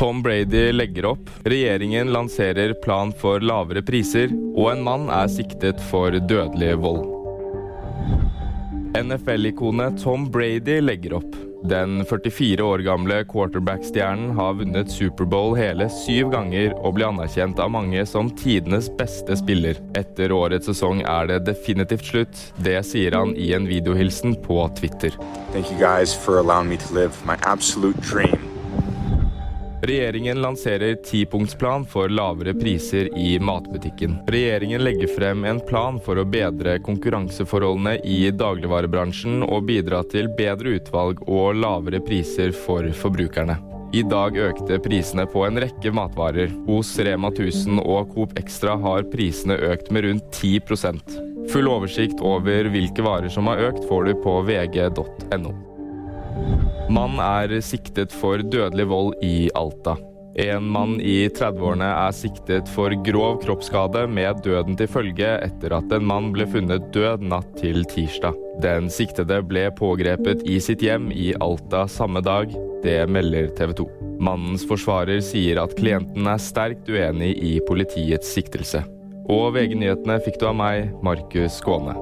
Tom Brady legger opp, regjeringen lanserer plan for lavere priser, og en mann er siktet for dødelig vold. NFL-ikonet Tom Brady legger opp. Den 44 år gamle quarterback-stjernen har vunnet Superbowl hele syv ganger og blir anerkjent av mange som tidenes beste spiller. Etter årets sesong er det definitivt slutt. Det sier han i en videohilsen på Twitter. Thank you guys for allowing me to live my absolute dream. Regjeringen lanserer tipunktsplan for lavere priser i matbutikken. Regjeringen legger frem en plan for å bedre konkurranseforholdene i dagligvarebransjen og bidra til bedre utvalg og lavere priser for forbrukerne. I dag økte prisene på en rekke matvarer. Hos Rema 1000 og Coop Extra har prisene økt med rundt 10 Full oversikt over hvilke varer som har økt, får du på vg.no. Mann er siktet for dødelig vold i Alta. En mann i 30-årene er siktet for grov kroppsskade med døden til følge etter at en mann ble funnet død natt til tirsdag. Den siktede ble pågrepet i sitt hjem i Alta samme dag. Det melder TV 2. Mannens forsvarer sier at klienten er sterkt uenig i politiets siktelse. Og VG-nyhetene fikk du av meg, Markus Skåne.